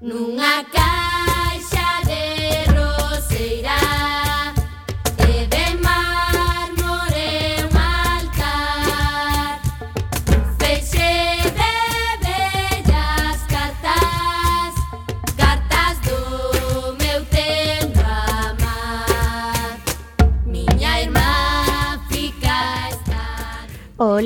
Nunca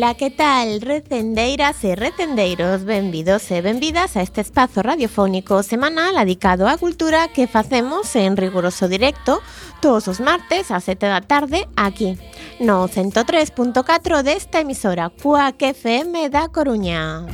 Ola, que tal, recendeiras e recendeiros? Benvidos e benvidas a este espazo radiofónico semanal dedicado á cultura que facemos en riguroso directo todos os martes a 7 da tarde aquí, no 103.4 desta emisora Cuac FM da Coruña.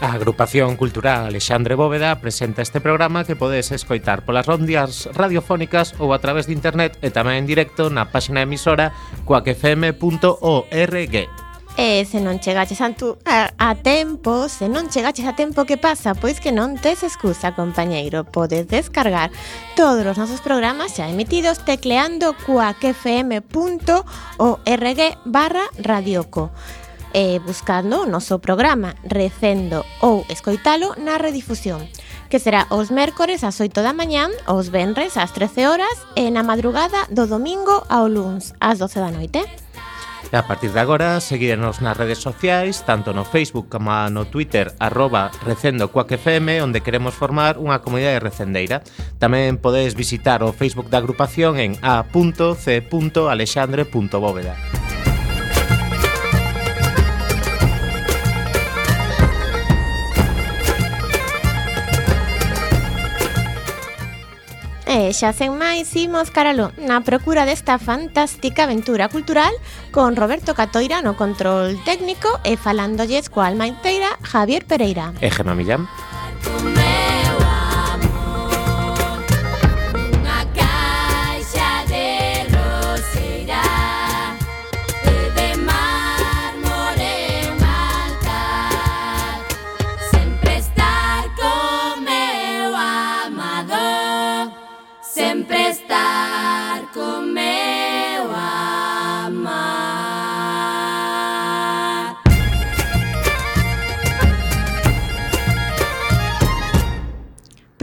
A agrupación cultural Alexandre Bóveda presenta este programa que podes escoitar polas rondias radiofónicas ou a través de internet e tamén en directo na páxina emisora coacfm.org. E se non chegaches a, tu, a, a tempo, se non chegaches a tempo que pasa, pois que non tes excusa, compañeiro. Podes descargar todos os nosos programas xa emitidos tecleando coacfm.org barra radioco eh, buscando o noso programa, recendo ou escoitalo na redifusión, que será os mércores ás 8 da mañán, os venres ás 13 horas e na madrugada do domingo ao luns ás 12 da noite. E a partir de agora, seguírenos nas redes sociais, tanto no Facebook como no Twitter, arroba Recendo Coac FM, onde queremos formar unha comunidade recendeira. Tamén podedes visitar o Facebook da agrupación en a.c.alexandre.bóveda. E xa sen máis imos caralo na procura desta fantástica aventura cultural con Roberto Catoira no control técnico e falándolles coa alma inteira Javier Pereira. E Gemma Millán.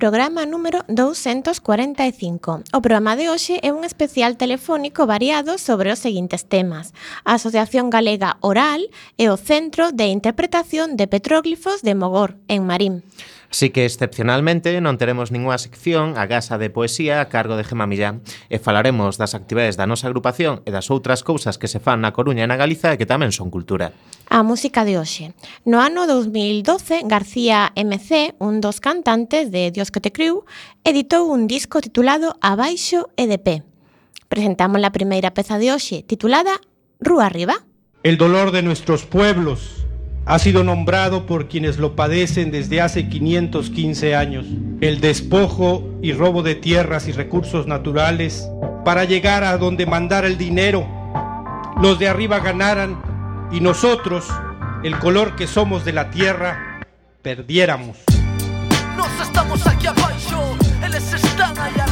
programa número 245. O programa de hoxe é un especial telefónico variado sobre os seguintes temas. A Asociación Galega Oral e o Centro de Interpretación de Petróglifos de Mogor, en Marín. Así que excepcionalmente non teremos ninguna sección a Casa de Poesía a cargo de Gema Millán e falaremos das actividades da nosa agrupación e das outras cousas que se fan na Coruña e na Galiza e que tamén son cultura. A música de hoxe. No ano 2012, García MC, un dos cantantes de Dios que te criu, editou un disco titulado Abaixo e de pé. Presentamos la primeira peza de hoxe, titulada Rúa Arriba. El dolor de nuestros pueblos ha sido nombrado por quienes lo padecen desde hace 515 años. El despojo y robo de tierras y recursos naturales para llegar a donde mandara el dinero, los de arriba ganaran y nosotros, el color que somos de la tierra, perdiéramos. Nos estamos aquí eles están aí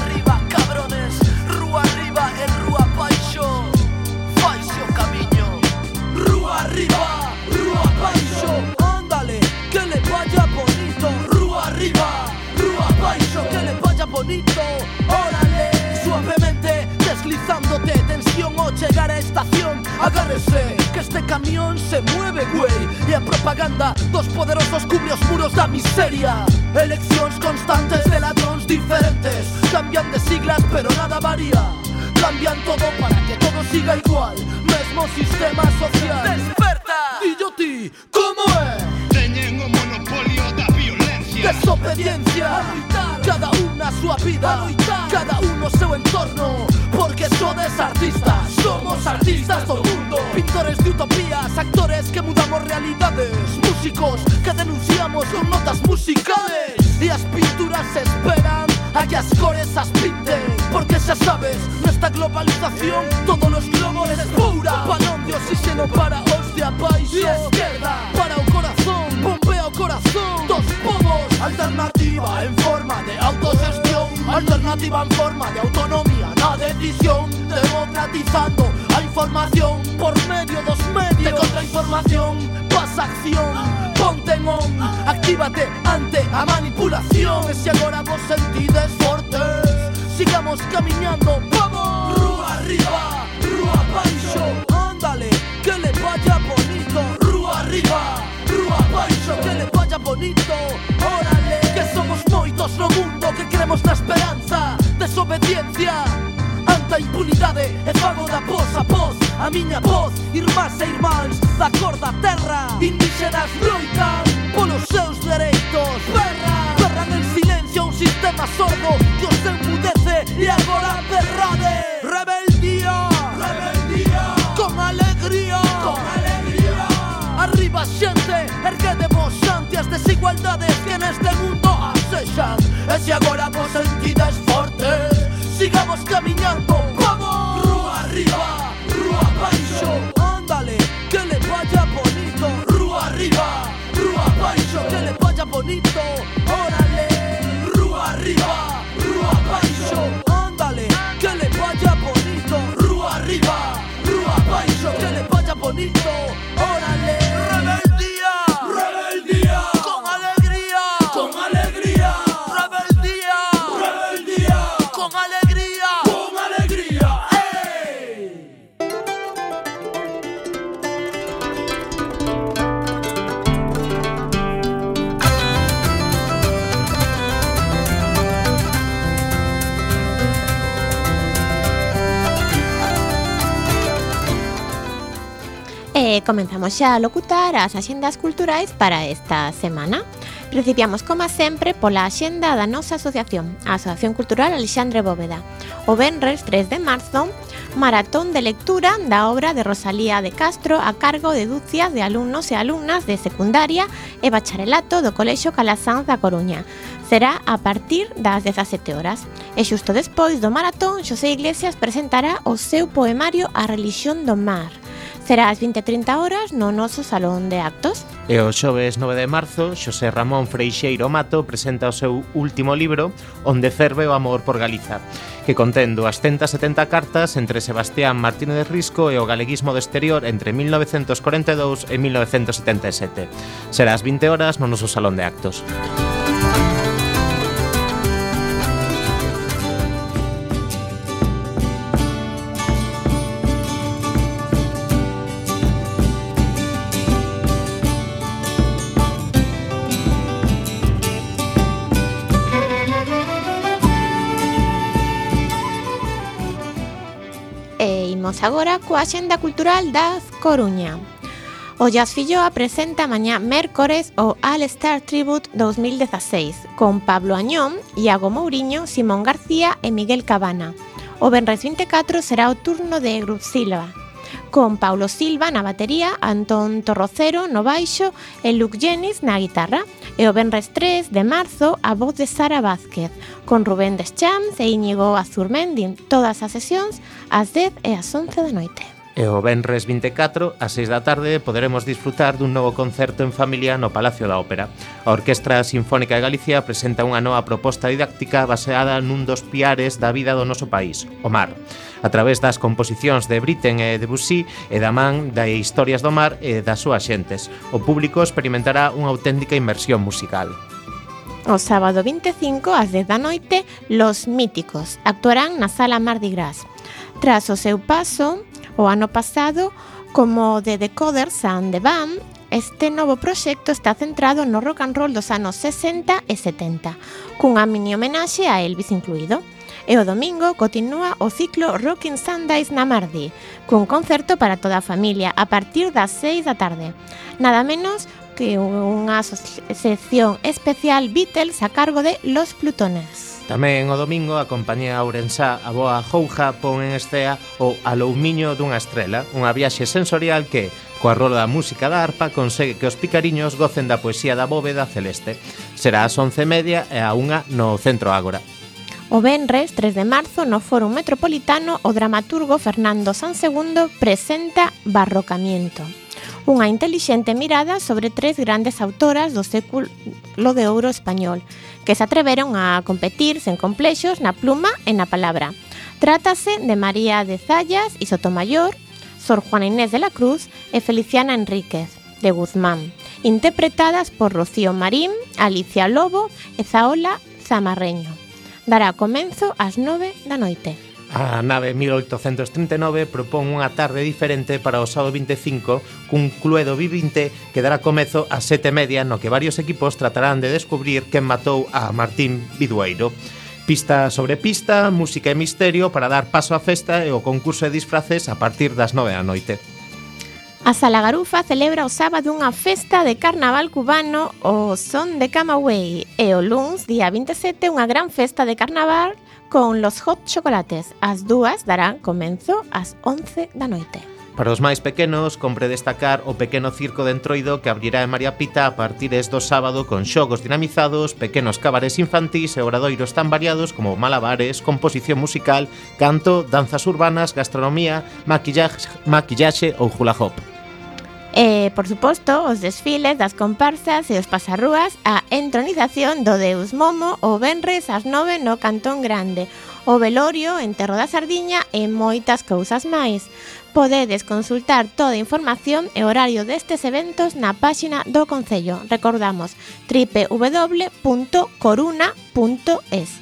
Órale, suavemente deslizándote Tensión o chegar a estación. Agárrese, que este camión se mueve, güey. E a propaganda dos poderosos cubre os muros da miseria. Eleccións constantes de ladróns diferentes. Cambian de siglas pero nada varía. Cambian todo para que todo siga igual. Mesmo sistema social. Desperta! Dillo ti, como é? Teñen o monopolio da violencia. Desobediencia Cada unha a súa vida Cada uno o seu entorno. Porque sodes artistas. Somos artistas do mundo. Pintores de utopías. Actores que mudamos realidades. Músicos que denunciamos con notas musicales. E as pinturas esperan a que as cores as pinten Porque xa sabes, nesta globalización Todos os globos es pura. Balón de oxígeno para os de abaixo E esquerda para o corazón. Bombea o corazón dos povos En forma de autogestión Alternativa en forma de autonomía Na decisión democratizando a información Por medio dos medios. De contrainformación pasa acción Ponte on, actívate ante a manipulación. Se agora vos sentides fortes Sigamos camiñando, vamos. Rúa arriba, rúa as e irmáns da cor da terra Indígenas loitan polos seus dereitos Berra, berran en silencio un sistema sordo que os enmudece e agora berrade Rebeldía, rebeldía Con alegría, con alegría. Arriba xente, erguedemos ante as desigualdades que neste mundo asexan E se agora vos el eh, comenzamos xa a locutar as axendas culturais para esta semana. Principiamos, como sempre, pola axenda da nosa asociación, a Asociación Cultural Alexandre Bóveda. O Benres 3 de marzo, maratón de lectura da obra de Rosalía de Castro a cargo de dúcias de alumnos e alumnas de secundaria e bacharelato do Colexo Calasanz da Coruña. Será a partir das 17 horas. E xusto despois do maratón, Xosé Iglesias presentará o seu poemario A Religión do Mar. Será ás 20:30 horas no noso salón de actos. E o xoves 9 de marzo, Xosé Ramón Freixeiro Mato presenta o seu último libro Onde ferve o amor por Galiza, que contén 270 cartas entre Sebastián Martínez Risco e o galeguismo do exterior entre 1942 e 1977. Será ás 20 horas no noso salón de actos. Imos agora coa Xenda Cultural das Coruña. O Jazz Filloa presenta mañá mércores o All Star Tribute 2016 con Pablo Añón, Iago Mouriño, Simón García e Miguel Cabana. O Benres 24 será o turno de Grup Silva, con Paulo Silva na batería, Antón Torrocero no baixo e Luke Jennings na guitarra. E o Benres 3 de marzo a voz de Sara Vázquez, con Rubén Deschamps e Íñigo Azurmendi. Todas as sesións ás 10 e ás 11 da noite. E o Benres 24, ás 6 da tarde, poderemos disfrutar dun novo concerto en familia no Palacio da Ópera. A Orquestra Sinfónica de Galicia presenta unha nova proposta didáctica baseada nun dos piares da vida do noso país, o mar. A través das composicións de Britten e Debussy e da man da historias do mar e das súas xentes, o público experimentará unha auténtica inmersión musical. O sábado 25, ás 10 da noite, Los Míticos actuarán na Sala Mardi Gras. Tras o seu paso, o ano pasado, como The Decoders and the Band, este novo proxecto está centrado no rock and roll dos anos 60 e 70, cunha mini homenaxe a Elvis incluído. E o domingo continúa o ciclo Rockin' Sundays na Mardi, cun concerto para toda a familia a partir das 6 da tarde. Nada menos que unha sección especial Beatles a cargo de Los Plutones. Tamén o domingo a compañía ourensá a boa Jouja pon en estea o Aloumiño dunha estrela, unha viaxe sensorial que, coa rola da música da arpa, consegue que os picariños gocen da poesía da bóveda celeste. Será ás 11:30 e a unha no Centro Ágora. O venres 3 de marzo no Foro Metropolitano o dramaturgo Fernando San Segundo presenta Barrocamiento unha intelixente mirada sobre tres grandes autoras do século de ouro español, que se atreveron a competir sen complexos na pluma e na palabra. Trátase de María de Zayas y Sotomayor, Sor Juana Inés de la Cruz e Feliciana Enríquez de Guzmán, interpretadas por Rocío Marín, Alicia Lobo e Zaola Zamarreño. Dará comenzo ás 9 da noite. A nave 1839 propón unha tarde diferente para o sábado 25 cun cluedo vivinte que dará comezo a sete media no que varios equipos tratarán de descubrir quen matou a Martín Bidueiro. Pista sobre pista, música e misterio para dar paso á festa e o concurso de disfraces a partir das 9 da noite. A Sala Garufa celebra o sábado unha festa de carnaval cubano o son de Camagüey e o luns, día 27, unha gran festa de carnaval con los hot chocolates. As dúas darán comenzo ás 11 da noite. Para os máis pequenos, compre destacar o pequeno circo de Entroido que abrirá en María Pita a partir do sábado con xogos dinamizados, pequenos cabares infantís e obradoiros tan variados como malabares, composición musical, canto, danzas urbanas, gastronomía, maquillaxe, maquillaxe ou hula hop. E, por suposto, os desfiles das comparsas e os pasarrúas, a entronización do Deus Momo o Benres ás 9 no Cantón Grande, o velorio, enterro da sardiña e moitas cousas máis. Podedes consultar toda a información e horario destes eventos na páxina do Concello. Recordamos www.coruna.es.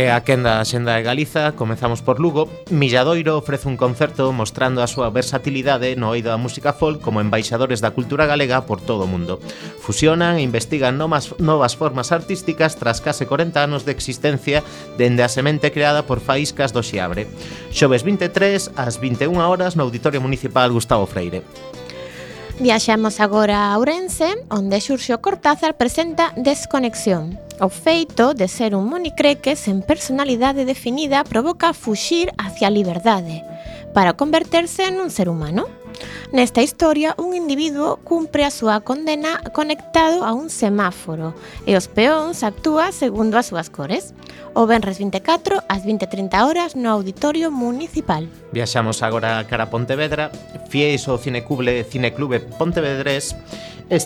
E a quenda da Xenda de Galiza, comezamos por Lugo, Milladoiro ofrece un concerto mostrando a súa versatilidade no oído da música folk como embaixadores da cultura galega por todo o mundo. Fusionan e investigan nomas, novas formas artísticas tras case 40 anos de existencia dende a semente creada por Faíscas do Xiabre. Xoves 23 ás 21 horas no Auditorio Municipal Gustavo Freire. Viaxamos agora a Ourense, onde Xurxo Cortázar presenta Desconexión. O feito de ser un monicreque sen personalidade definida provoca fuxir hacia a liberdade, para converterse nun ser humano. Nesta historia, un individuo cumpre a súa condena conectado a un semáforo e os peóns actúa segundo as súas cores. O Benres 24 ás 20:30 horas no Auditorio Municipal. Viaxamos agora cara a Pontevedra, fieis ao Cinecuble Cineclube Pontevedrés.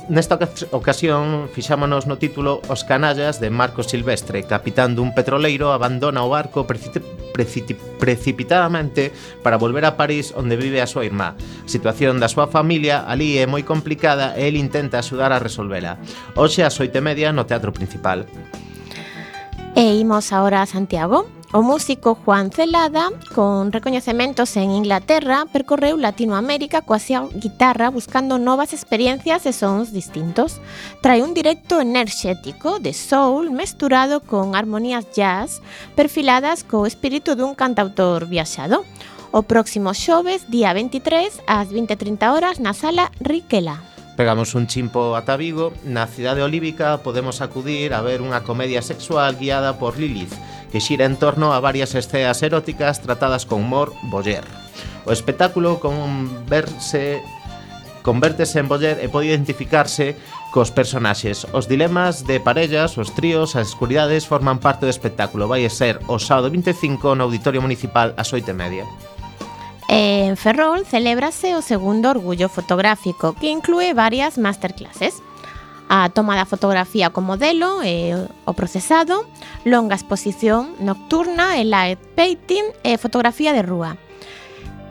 Nesta ocasión fixámonos no título Os canallas de Marcos Silvestre, capitán dun petroleiro abandona o barco precip precip precipitadamente para volver a París onde vive a súa irmá. Si situación da súa familia ali é moi complicada e el intenta axudar a resolvela. Hoxe ás oito e media no Teatro Principal. E imos agora a Santiago. O músico Juan Celada, con recoñecementos en Inglaterra, percorreu Latinoamérica coa súa guitarra buscando novas experiencias e sons distintos. Trae un directo enerxético de soul mesturado con armonías jazz perfiladas co espírito dun cantautor viaxado o próximo xoves, día 23, ás 20.30 horas na Sala Riquela. Pegamos un chimpo ata Vigo, na cidade olívica podemos acudir a ver unha comedia sexual guiada por Lilith, que xira en torno a varias esceas eróticas tratadas con humor boller. O espectáculo converse convértese en boller e pode identificarse cos personaxes. Os dilemas de parellas, os tríos, as escuridades forman parte do espectáculo. Vai ser o sábado 25 no Auditorio Municipal ás 8 e media. E en Ferrol celébrase o segundo Orgullo Fotográfico, que inclúe varias masterclasses. A toma da fotografía con modelo e o procesado, longa exposición nocturna e light painting e fotografía de rúa.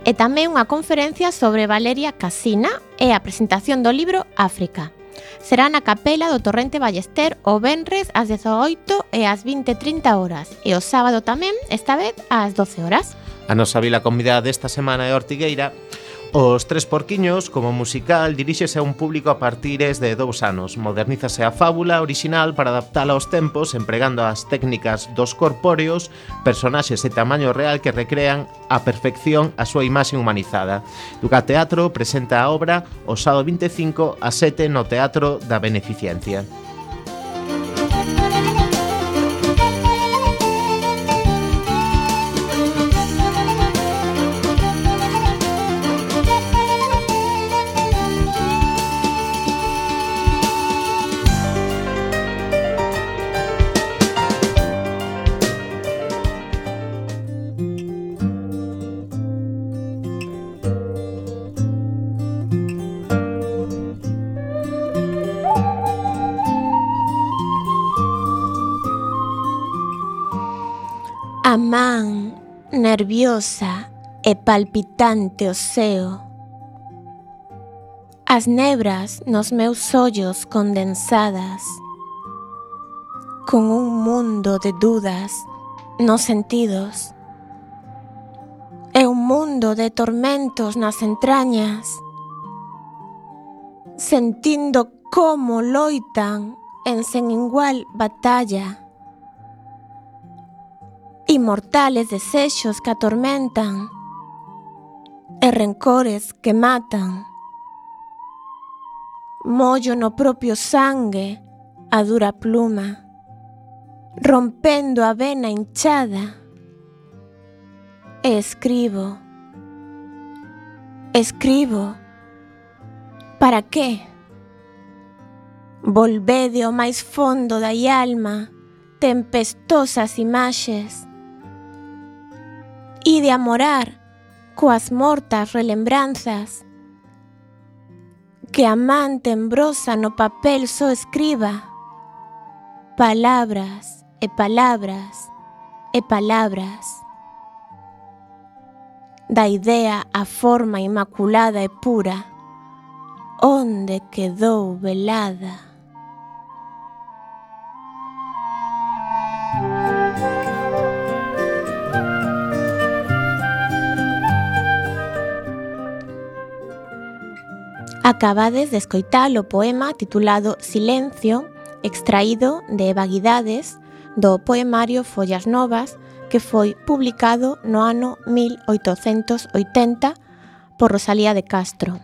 E tamén unha conferencia sobre Valeria Casina e a presentación do libro África. Será na capela do Torrente Ballester o Benres ás 18 e ás 20.30 horas e o sábado tamén, esta vez ás 12 horas. A nosa vila convidada desta semana é Ortigueira, Os Tres Porquiños, como musical, diríxese a un público a partires de dous anos. Modernízase a fábula orixinal para adaptala aos tempos empregando as técnicas dos corpóreos, personaxes e tamaño real que recrean a perfección a súa imaxe humanizada. Duca Teatro presenta a obra o sábado 25 a 7 no Teatro da Beneficencia. silenciosa e palpitante o. As nebras nos meus ollos condensadas, con un mundo de dudas nos sentidos, e un mundo de tormentos nas entrañas, sentindo como loitan en sen igual batalla. Inmortales desexos que atormentan rencores que matan Mollo no propio sangue a dura pluma Rompendo a vena hinchada escribo Escribo Para que? Volvede ao máis fondo da alma Tempestosas imaxes ide a morar coas mortas relembranzas. Que a man tembrosa no papel só escriba. Palabras e palabras e palabras. Da idea a forma inmaculada e pura. Onde quedou velada Acabades de escoitar o poema titulado Silencio, extraído de Vaguidades, do poemario Follas Novas, que foi publicado no ano 1880 por Rosalía de Castro.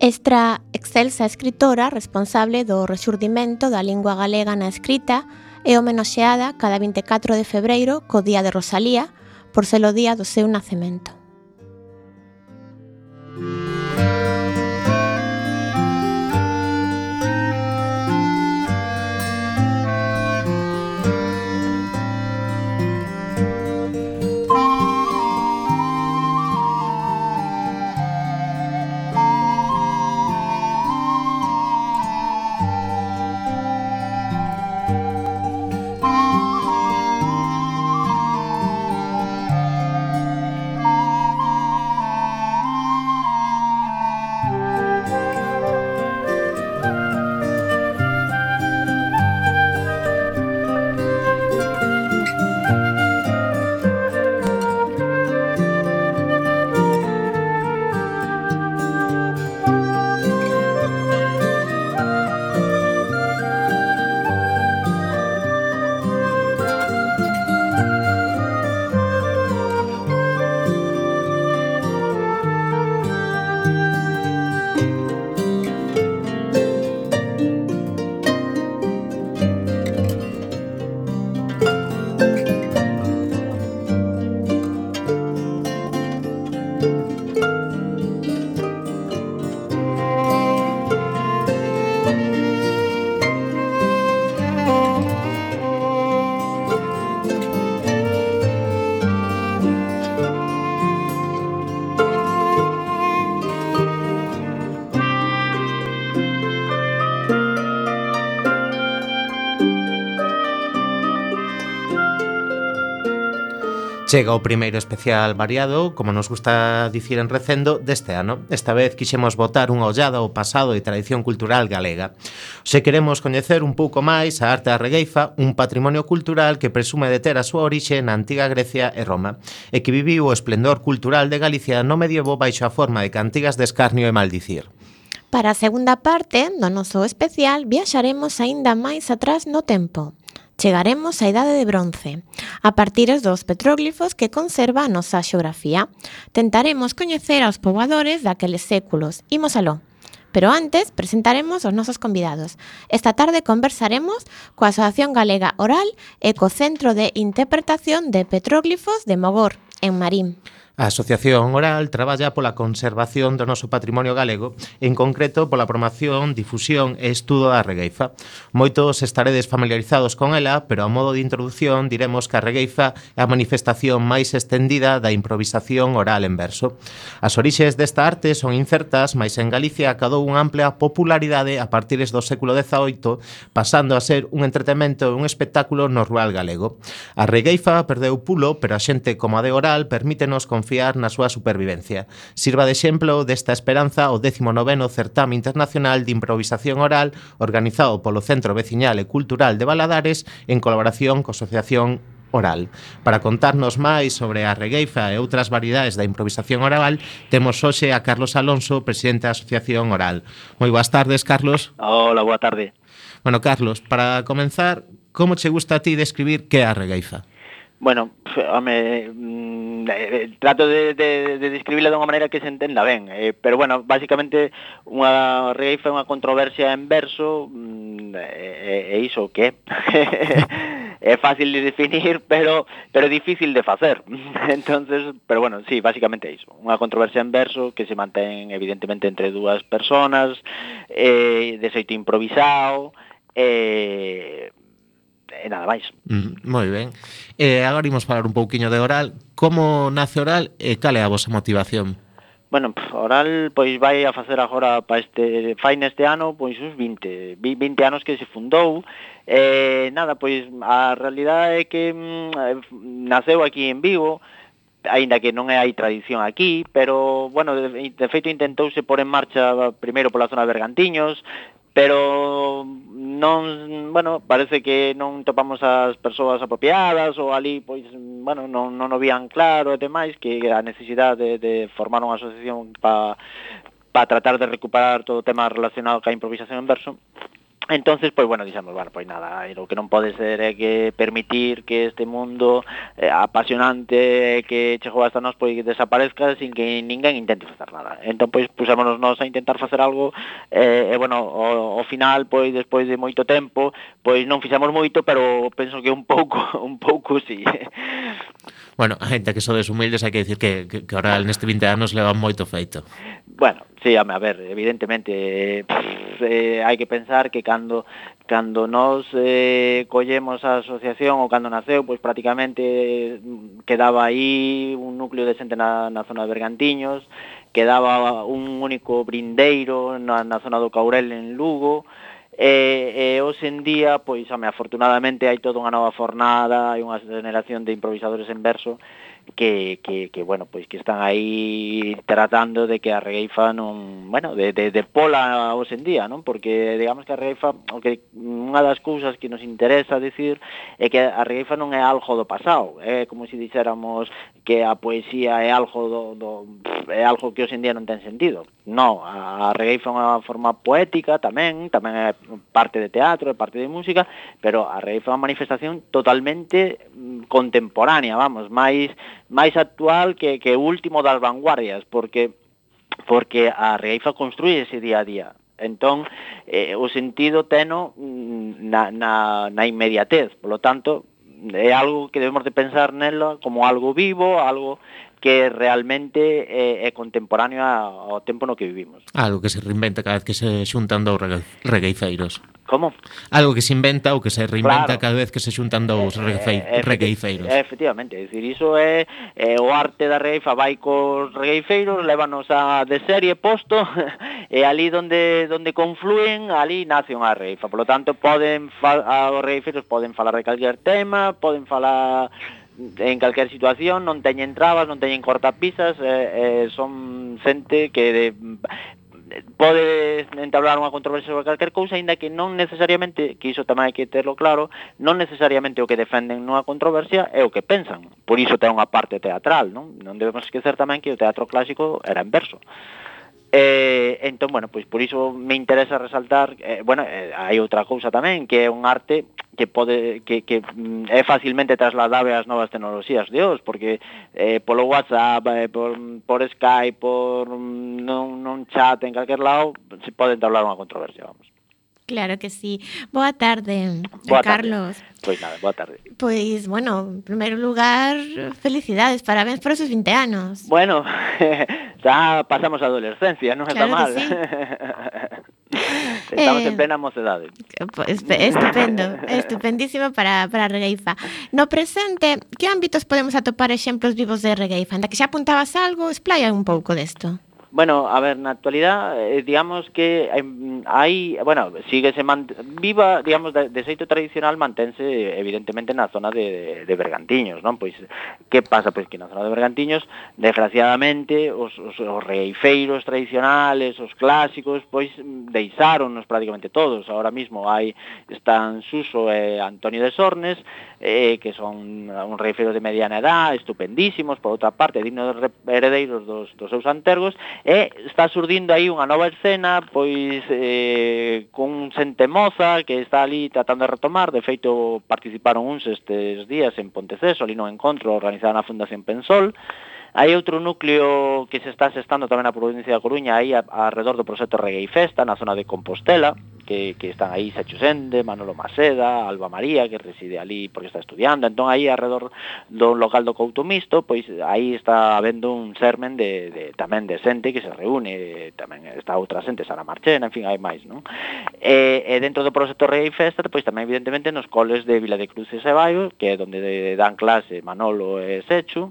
Esta excelsa escritora responsable do resurdimento da lingua galega na escrita é homenaxeada cada 24 de febreiro co Día de Rosalía por ser o día do seu nacemento. Chega o primeiro especial variado, como nos gusta dicir en Recendo, deste ano. Esta vez quixemos botar unha ollada ao pasado e tradición cultural galega. Se queremos coñecer un pouco máis a arte da regueifa, un patrimonio cultural que presume de ter a súa orixe na antiga Grecia e Roma, e que viviu o esplendor cultural de Galicia no medievo baixo a forma de cantigas de escarnio e maldicir. Para a segunda parte do noso especial viaxaremos aínda máis atrás no tempo chegaremos á idade de bronce, a partir dos petróglifos que conserva a nosa xeografía. Tentaremos coñecer aos poboadores daqueles séculos. Imos aló. Pero antes, presentaremos os nosos convidados. Esta tarde conversaremos coa Asociación Galega Oral e co Centro de Interpretación de Petróglifos de Mogor, en Marín. A Asociación Oral traballa pola conservación do noso patrimonio galego, en concreto pola promoción, difusión e estudo da regueifa. Moitos estaredes familiarizados con ela, pero a modo de introdución diremos que a regueifa é a manifestación máis estendida da improvisación oral en verso. As orixes desta arte son incertas, mas en Galicia acadou unha amplia popularidade a partir do século XVIII, pasando a ser un entretemento e un espectáculo no rural galego. A regueifa perdeu pulo, pero a xente como a de oral permítenos confiar confiar na súa supervivencia. Sirva de exemplo desta esperanza o 19º Certame Internacional de Improvisación Oral organizado polo Centro Veciñal e Cultural de Baladares en colaboración co Asociación oral. Para contarnos máis sobre a regueifa e outras variedades da improvisación oral, temos hoxe a Carlos Alonso, presidente da Asociación Oral. Moi boas tardes, Carlos. Hola, boa tarde. Bueno, Carlos, para comenzar, como che gusta a ti describir que é a regueifa? Bueno, home, mm, eh, trato de, de, de describirla de unha maneira que se entenda ben, eh, pero bueno, basicamente unha reifa é unha controversia en verso, mm, e, e iso que é fácil de definir, pero pero difícil de facer. Entonces, pero bueno, sí, basicamente é iso, unha controversia en verso que se mantén evidentemente entre dúas personas, eh, de xeito improvisado, eh, e nada máis. Mm, moi ben. Eh, agora imos falar un pouquiño de oral. Como nace oral e cal é a vosa motivación? Bueno, oral pois vai a facer agora para este fai neste ano pois uns 20, 20 anos que se fundou. Eh, nada, pois a realidade é que mm, eh, naceu aquí en Vigo, aínda que non é hai tradición aquí, pero, bueno, de, de feito intentouse por en marcha primeiro pola zona de Bergantiños, pero non, bueno, parece que non topamos as persoas apropiadas ou ali, pois, bueno, non, non o vían claro e demais que a necesidade de, de formar unha asociación para pa tratar de recuperar todo o tema relacionado ca improvisación en verso. Entonces, pois, bueno, dixemos, bueno, pois nada, o que non pode ser é que permitir que este mundo eh, apasionante que chegou hasta nós pois desaparezca sin que ninguén intente facer nada. Entón, pois, pusémonos nós a intentar facer algo eh, e, bueno, ao, o, final, pois, despois de moito tempo, pois non fixemos moito, pero penso que un pouco, un pouco, si. Sí. Bueno, ainda que sodes humildes, hai que dicir que, que, que ahora neste 20 anos leva moito feito. Bueno, sí, a ver, evidentemente, pff, eh, hai que pensar que cando cando nos eh, collemos a asociación ou cando naceu, pois prácticamente mm, quedaba aí un núcleo de xente na, na zona de Bergantiños, quedaba un único brindeiro na, na zona do Caurel en Lugo, E, e hoxe en día, pois, ame, afortunadamente hai toda unha nova fornada, hai unha generación de improvisadores en verso que, que, que bueno, pois que están aí tratando de que a regueifa non, bueno, de, de, de pola hoxe en día, non? Porque digamos que a regueifa, o que unha das cousas que nos interesa decir é que a regueifa non é algo do pasado, é como se dixéramos que a poesía é algo do, do é algo que hoxe en día non ten sentido. Non, a, a reggae foi unha forma poética tamén, tamén é parte de teatro, é parte de música, pero a reggae foi unha manifestación totalmente mm, contemporánea, vamos, máis máis actual que, que último das vanguardias, porque porque a reifa construye ese día a día. Entón, eh, o sentido teno mm, na, na, na inmediatez, polo tanto, é algo que debemos de pensar nela como algo vivo, algo que realmente eh, é, é contemporáneo ao tempo no que vivimos. Algo que se reinventa cada vez que se xuntan dous regueifeiros. Como? Algo que se inventa ou que se reinventa claro. cada vez que se xuntan dous eh, eh, regueifeiros. Efecti efectivamente, é dicir, iso é, é o arte da reifa vai cos regueifeiros, lévanos a de serie posto e ali donde donde confluen, ali nace unha reifa. Por lo tanto, poden fa, a, os regueifeiros poden falar de calquer tema, poden falar en calquer situación, non teñen trabas, non teñen cortapisas, eh, eh, son xente que de, pode entablar unha controversia sobre calquer cousa, aínda que non necesariamente, que iso tamén hai que terlo claro, non necesariamente o que defenden nunha controversia é o que pensan. Por iso ten unha parte teatral, non? Non debemos esquecer tamén que o teatro clásico era en verso. Eh, entón, bueno, pois por iso me interesa resaltar, eh, bueno, eh, hai outra cousa tamén, que é un arte que pode que, que mm, é facilmente trasladable ás novas tecnoloxías de hoxe, porque eh, polo WhatsApp, eh, por, por Skype, por mm, non, non chat en calquer lado, se pode entablar unha controversia, vamos. Claro que sí. Boa tarde, Boa Carlos. Tarde. Pois nada, boa tarde. Pois, bueno, en primeiro lugar, felicidades, parabéns por esos 20 anos. Bueno, xa pasamos a adolescencia, non está Claro que mal. sí. Estamos Eh, en plena mocedade. Pois, estupendo, estupendísimo para, para Regueifa. No presente, que ámbitos podemos atopar exemplos vivos de Regueifa? Anda que xa apuntabas algo, explaya un pouco desto. Bueno, a ver, na actualidad, eh, digamos que eh, hai, bueno, sigue se man, viva, digamos, de, de xeito tradicional mantense evidentemente na zona de, de Bergantiños, non? Pois que pasa? Pois que na zona de Bergantiños, desgraciadamente, os, os, os reifeiros tradicionales, os clásicos, pois deixáronnos prácticamente todos. Ahora mismo hai están Suso e Antonio de Sornes, eh, que son un reifeiros de mediana edad, estupendísimos, por outra parte, dignos heredeiros dos, dos seus antergos, E está surdindo aí unha nova escena, pois eh, con xente moza que está ali tratando de retomar, de feito participaron uns estes días en Ponteceso, ali no encontro organizado na Fundación Pensol, Hai outro núcleo que se está asestando tamén na provincia da Coruña aí a, a, alrededor do proxecto Reggae Festa, na zona de Compostela, que, que están aí Sacho Sende, Manolo Maceda, Alba María, que reside ali porque está estudiando, entón aí alrededor do local do Couto Mixto, pois aí está habendo un sermen de, de tamén de xente que se reúne, tamén está outra xente, Sara Marchena, en fin, hai máis, non? E, e dentro do proxecto Rei Festa, pois tamén evidentemente nos coles de Vila de Cruces e Baio, que é onde dan clase Manolo e Sechu,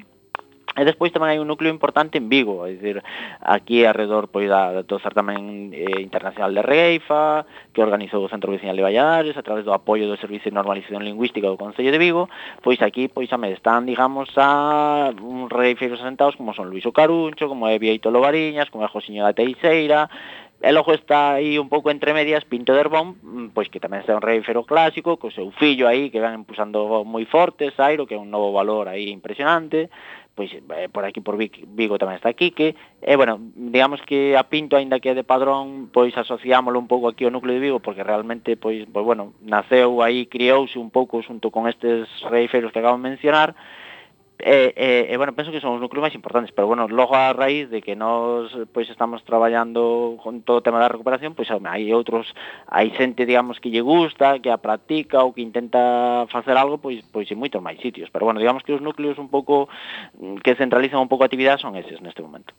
E despois tamén hai un núcleo importante en Vigo, é dicir, aquí alrededor pois, da, do certamen eh, internacional de Reifa, que organizou o Centro Vicinal de Valladares, a través do apoio do Servicio de Normalización Lingüística do Concello de Vigo, pois aquí pois me están, digamos, a un reifeiros asentados como son Luis Ocaruncho, como é Vieito Lobariñas, como é Josiño da Teixeira, E logo está aí un pouco entre medias Pinto de Herbón, pois que tamén é un rei clásico, co seu fillo aí que van impulsando moi forte, Sairo, que é un novo valor aí impresionante, pois eh, por aquí por Vigo tamén está Quique, e bueno, digamos que a Pinto aínda que é de padrón, pois asociámolo un pouco aquí ao núcleo de Vigo porque realmente pois, pois bueno, naceu aí, criouse un pouco xunto con estes reiferos que acabo de mencionar, E, e, e bueno, penso que son os núcleos máis importantes, pero bueno, logo a raíz de que nós pois estamos traballando con todo o tema da recuperación, pois hai outros, hai xente, digamos, que lle gusta, que a practica ou que intenta facer algo, pois pois en moitos máis sitios, pero bueno, digamos que os núcleos un pouco mm, que centralizan un pouco a actividade son eses neste momento.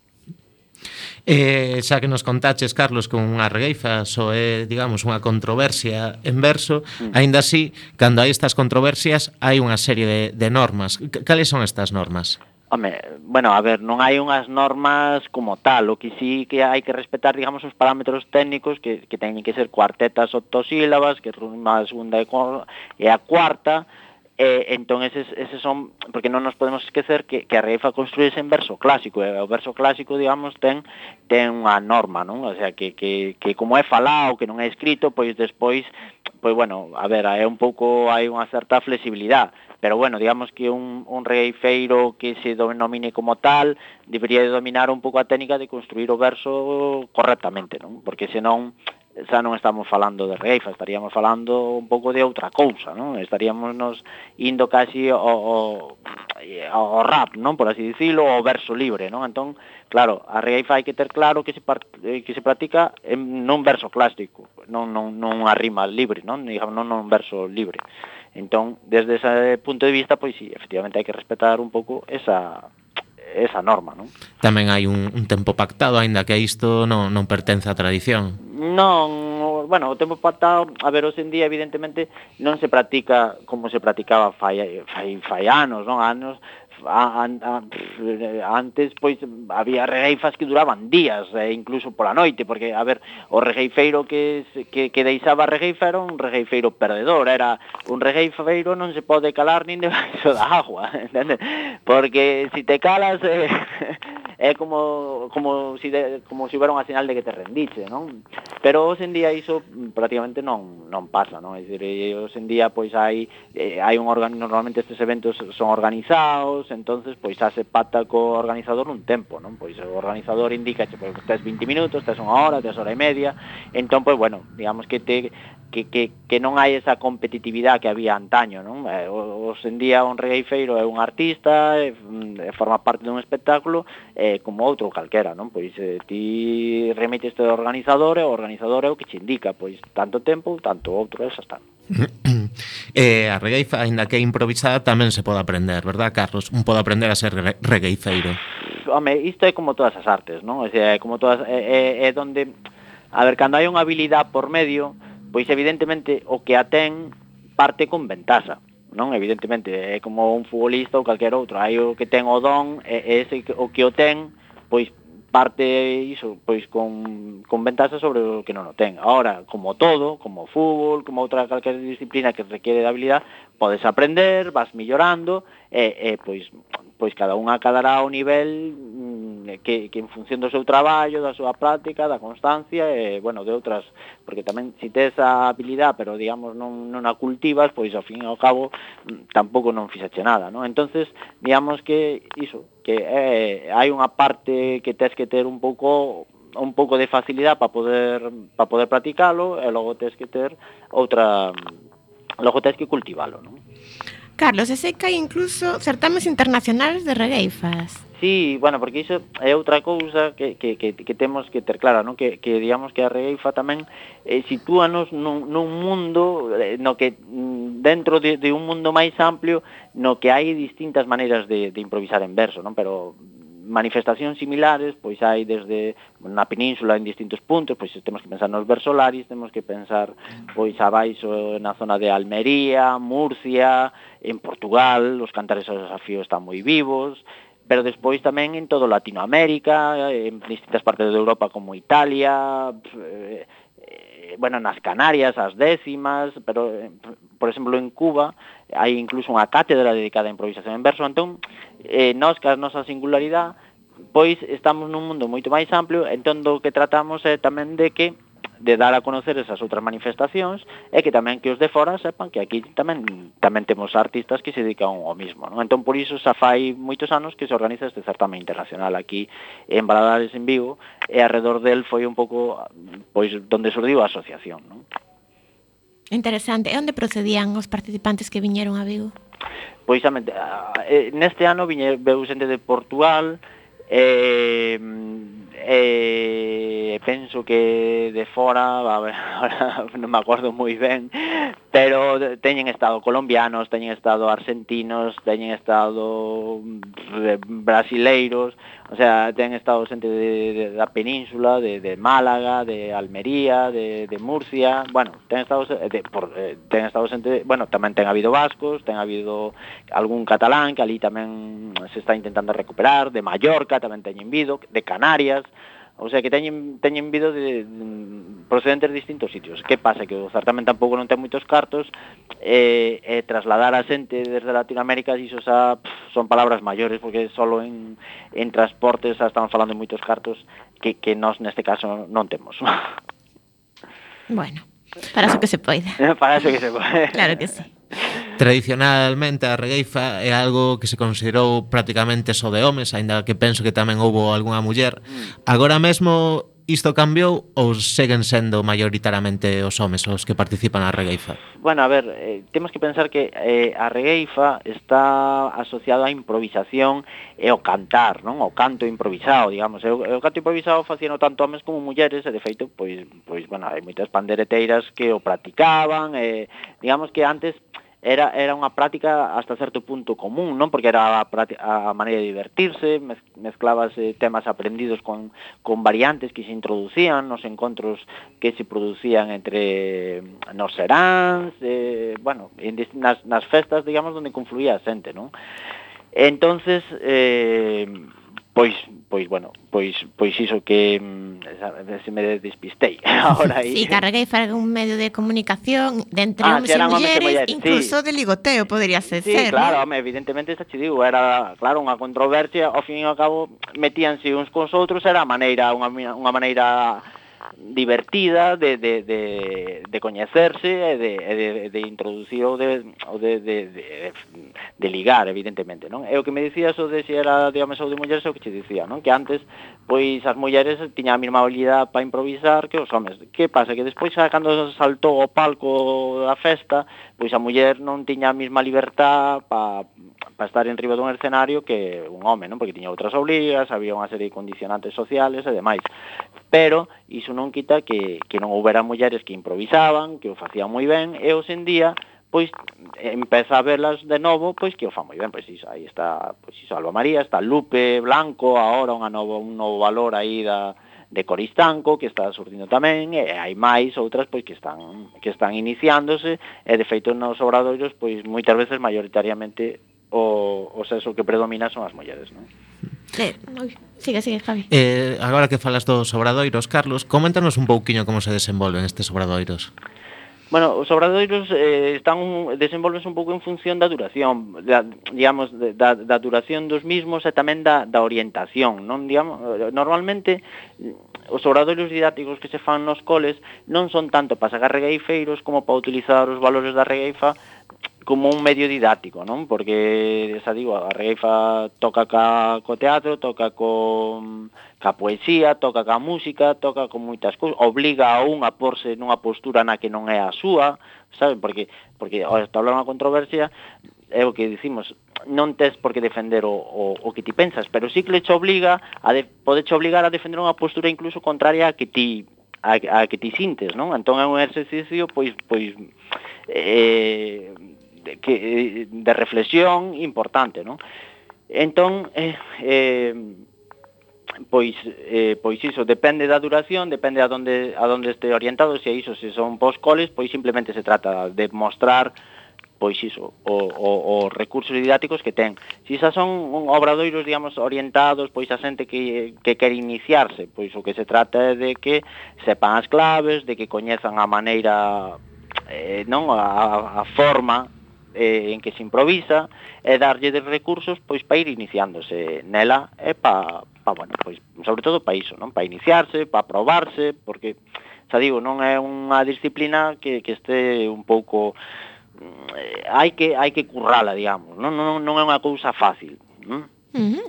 Eh, xa que nos contaches, Carlos, con unha regueifa só é, digamos, unha controversia en verso, mm. aínda así, cando hai estas controversias, hai unha serie de, de normas. Cales son estas normas? Home, bueno, a ver, non hai unhas normas como tal, o que sí que hai que respetar, digamos, os parámetros técnicos que, que teñen que ser cuartetas octosílabas, que rima a segunda e, e a cuarta, eh, entón eses, eses son, porque non nos podemos esquecer que, que a reifa construíse en verso clásico, e eh? o verso clásico, digamos, ten ten unha norma, non? O sea, que, que, que como é falado, que non é escrito, pois despois, pois bueno, a ver, é un pouco, hai unha certa flexibilidade, pero bueno, digamos que un, un reifeiro que se denomine como tal debería de dominar un pouco a técnica de construir o verso correctamente, non? Porque senón xa non estamos falando de reifa, estaríamos falando un pouco de outra cousa, non? Estaríamos nos indo casi ao, ao, ao rap, non? Por así dicilo, ao verso libre, non? Entón, claro, a reifa hai que ter claro que se, que se practica en non verso clásico, non, non, non a rima libre, non? Digamos, non non verso libre. Entón, desde ese punto de vista, pois sí, efectivamente hai que respetar un pouco esa, esa norma, non? Tamén hai un, un tempo pactado, aínda que isto non, non pertence á tradición. Non, bueno, o tempo pactado, a ver, hoxe en día, evidentemente, non se practica como se practicaba fai, fai, fai anos, non? Anos, Ah, a, a, ah, antes pois había regueifas que duraban días, e incluso pola noite, porque a ver, o regueifeiro que que que deixaba a regueifa era un regueifeiro perdedor, era un regueifeiro non se pode calar nin debaixo da agua, entende? Porque se si te calas eh, é como como si de, como se si houbera unha señal de que te rendiche, non? Pero hoxe en día iso prácticamente non non pasa, non? É dicir, eh, hoxe en día pois hai eh, hai un organ normalmente estes eventos son organizados, entonces pois hace pata co organizador un tempo, non? Pois o organizador indica che, pois tes 20 minutos, tes unha hora, tes hora e media, entón pois bueno, digamos que te que, que, que non hai esa competitividade que había antaño, non? Eh, hoxe en día un regueifeiro é un artista, é, forma parte dun espectáculo, eh, como outro calquera, non? Pois eh, ti remites ao organizador e o organizador é o que che indica, pois tanto tempo, tanto outro, esa está. eh, a regueifa, aínda que improvisada, tamén se pode aprender, verdad, Carlos? Un pode aprender a ser re regueifeiro. Home, isto é como todas as artes, non? O sea, é como todas é, é, é donde a ver, cando hai unha habilidade por medio, pois evidentemente o que a ten parte con ventaxa non? Evidentemente, é como un futbolista ou calquer outro, hai o que ten o don, e ese o que o ten, pois parte iso, pois con, con ventaxa sobre o que non o ten. Ahora, como todo, como o fútbol, como outra calquera disciplina que requiere de habilidad, podes aprender, vas millorando, e, e pois, pois cada un acadará o nivel mm, Eh, que, que en función do seu traballo, da súa práctica, da constancia e, bueno, de outras, porque tamén si tes a habilidad, pero digamos non, non a cultivas, pois ao fin e ao cabo mm, tampouco non fixache nada, non? Entonces, digamos que iso, que eh, hai unha parte que tes que ter un pouco un pouco de facilidade para poder para poder practicalo e logo tes que ter outra logo tes que cultivalo, non? Carlos, ese que hai incluso certames internacionales de regueifas sí, bueno, porque iso é outra cousa que, que, que, que temos que ter clara, non? Que, que digamos que a Reifa tamén eh, sitúanos nun, nun mundo eh, no que mm, dentro de, de un mundo máis amplio no que hai distintas maneiras de, de improvisar en verso, non? Pero manifestacións similares, pois hai desde na península en distintos puntos, pois temos que pensar nos versolaris, temos que pensar pois abaixo na zona de Almería, Murcia, en Portugal, os cantares ao desafío están moi vivos, pero despois tamén en todo Latinoamérica, en distintas partes de Europa como Italia, eh, bueno, nas Canarias, as décimas, pero, eh, por exemplo, en Cuba hai incluso unha cátedra dedicada a improvisación en verso, entón, eh, nos, que a nosa singularidade, pois estamos nun mundo moito máis amplio, entón do que tratamos é tamén de que de dar a conocer esas outras manifestacións e que tamén que os de fora sepan que aquí tamén tamén temos artistas que se dedican ao mismo. Non? Entón, por iso, xa fai moitos anos que se organiza este certamen internacional aquí en Baladares, en Vigo, e alrededor del foi un pouco pois donde surdiu a asociación. Non? Interesante. E onde procedían os participantes que viñeron a Vigo? Pois, eh, neste ano viñe, veu xente de Portugal, eh, e penso que de fora, a ver, ahora non me acordo moi ben, pero teñen estado colombianos, teñen estado argentinos, teñen estado mm, brasileiros, O sea, ten estado xente de, de, da península, de, de Málaga, de Almería, de, de Murcia, bueno, ten estado de, por, eh, ten estado xente, bueno, tamén ten habido vascos, ten habido algún catalán que ali tamén se está intentando recuperar, de Mallorca tamén teñen vido, de Canarias, O sea, que teñen, teñen vido de, de procedentes de distintos sitios. Que pasa? Que o certamen tampouco non ten moitos cartos, e, eh, eh, trasladar a xente desde Latinoamérica, iso xa pff, son palabras maiores, porque solo en, en transportes xa estamos falando de moitos cartos que, que nós neste caso non temos. Bueno, para iso que se poida. para iso que se poida. Claro que sí. Tradicionalmente a regueifa é algo que se considerou prácticamente só de homes, aínda que penso que tamén houbo algunha muller. Agora mesmo isto cambiou ou seguen sendo maioritariamente os homes os que participan na regueifa? Bueno, a ver, eh, temos que pensar que eh, a regueifa está asociado á improvisación e ao cantar, non? O canto improvisado, digamos. E o, o canto improvisado facían tanto homes como mulleres, e de feito, pois, pois bueno, hai moitas pandereteiras que o practicaban, eh, digamos que antes era, era unha práctica hasta certo punto común, non? Porque era a, a maneira de divertirse, mezclábase temas aprendidos con, con variantes que se introducían nos encontros que se producían entre nos seráns, eh, bueno, en, nas, nas festas, digamos, onde confluía a xente, non? Entonces, eh, Pois, pois, bueno, pois, pois iso que mm, se me despistei ahora aí. Sí, carreguei para un medio de comunicación de entre ah, homens e mulleres, mulleres, incluso sí. de ligoteo, podría ser, sí, ser claro, ¿no? home, evidentemente xa te digo, era, claro, unha controversia, ao fin e ao cabo metíanse uns cos outros, era a maneira, unha, unha maneira divertida de, de, de, de coñecerse e de, de, de introducir ou de, ou de, de, de, de ligar, evidentemente, non? É o que me dicías o de se era de homes ou de mulleres, o que te dicía, non? Que antes, pois, as mulleres tiñan a mesma habilidade para improvisar que os homes. Que pasa? Que despois, cando saltou o palco da festa, pois a muller non tiña a mesma libertad para para estar en riba dun escenario que un home, non? Porque tiña outras obrigas, había unha serie de condicionantes sociales e demais. Pero iso non quita que, que non houbera mulleres que improvisaban, que o facían moi ben, e hoxe en día pois empeza a verlas de novo, pois que o fa moi ben, pois iso, aí está, pois iso Alba María, está Lupe Blanco, agora unha novo, un novo valor aí da, de Coristanco que está surdindo tamén e hai máis outras pois que están que están iniciándose e de feito nos obradoiros pois moitas veces maioritariamente o, o sexo que predomina son as mulleres, non? Eh, sigue, sigue, Javi. Eh, agora que falas dos obradoiros, Carlos, coméntanos un pouquiño como se desenvolven estes obradoiros. Bueno, os obradoiros eh, están un, desenvolvense un pouco en función da duración, da, digamos, da, da duración dos mismos e tamén da, da orientación, non? Digamos, normalmente os obradoiros didácticos que se fan nos coles non son tanto para sacar regaifeiros como para utilizar os valores da regaifa como un medio didáctico, non? Porque, xa digo, a Reifa toca ca, co teatro, toca co, ca poesía, toca ca música, toca con moitas cousas, obliga a un a porse nunha postura na que non é a súa, sabe? Porque, porque ao establar unha controversia, é o que dicimos, non tes por que defender o, o, o que ti pensas, pero sí que le obliga a de, podeche obligar a defender unha postura incluso contraria a que ti a, a que ti sintes, non? Entón é un exercicio pois pois eh, que, eh, de reflexión importante, non? Entón, eh, eh, pois eh, pois iso depende da duración, depende a donde a donde este orientado, se iso se son poscoles, pois simplemente se trata de mostrar pois iso, o, o, os recursos didáticos que ten. Se xa son un obradoiros, digamos, orientados, pois a xente que, que quer iniciarse, pois o que se trata é de que sepan as claves, de que coñezan a maneira, eh, non, a, a forma eh, en que se improvisa e darlle de recursos pois para ir iniciándose nela e pa, pa, bueno, pois sobre todo para iso, non? Para iniciarse, para probarse, porque xa digo, non é unha disciplina que que este un pouco eh, hai que hai que currala, digamos, non non, non é unha cousa fácil, non?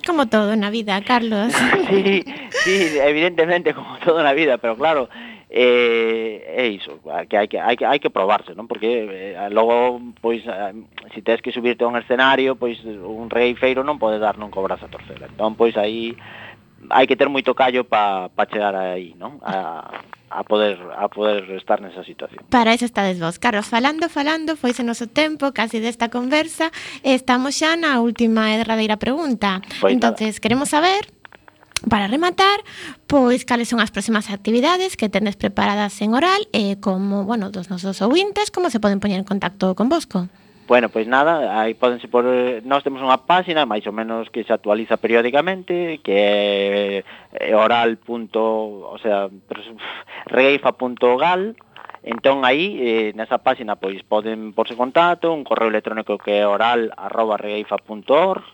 Como todo na vida, Carlos. sí, sí, evidentemente como todo na vida, pero claro, eh, é iso, que hai que, hai que, hai que probarse, non? Porque eh, logo, pois, eh, si tens que subirte a un escenario, pois un rei feiro non pode dar non cobras a torcela. Entón, pois, aí hai que ter moito callo para pa chegar aí, non? A, a poder a poder estar nesa situación. Para eso estades vos, Carlos, falando, falando, foise noso tempo casi desta conversa, estamos xa na última e derradeira pregunta. Pois Entonces, nada. queremos saber Para rematar, pois cales son as próximas actividades que tendes preparadas en oral e como, bueno, dos nosos ouvintes, como se poden poñer en contacto con vosco? Bueno, pois nada, aí podense por nós temos unha páxina máis ou menos que se actualiza periódicamente, que é eh, oral. o sea, reifa.gal, Entón aí eh, nesa páxina pois poden porse contacto, un correo electrónico que é oral@regaifa.org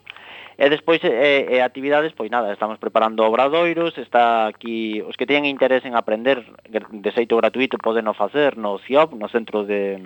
E despois eh, eh, actividades, pois nada, estamos preparando obradoiros, está aquí os que teñen interés en aprender de xeito gratuito podeno facer no CIOP, no Centro de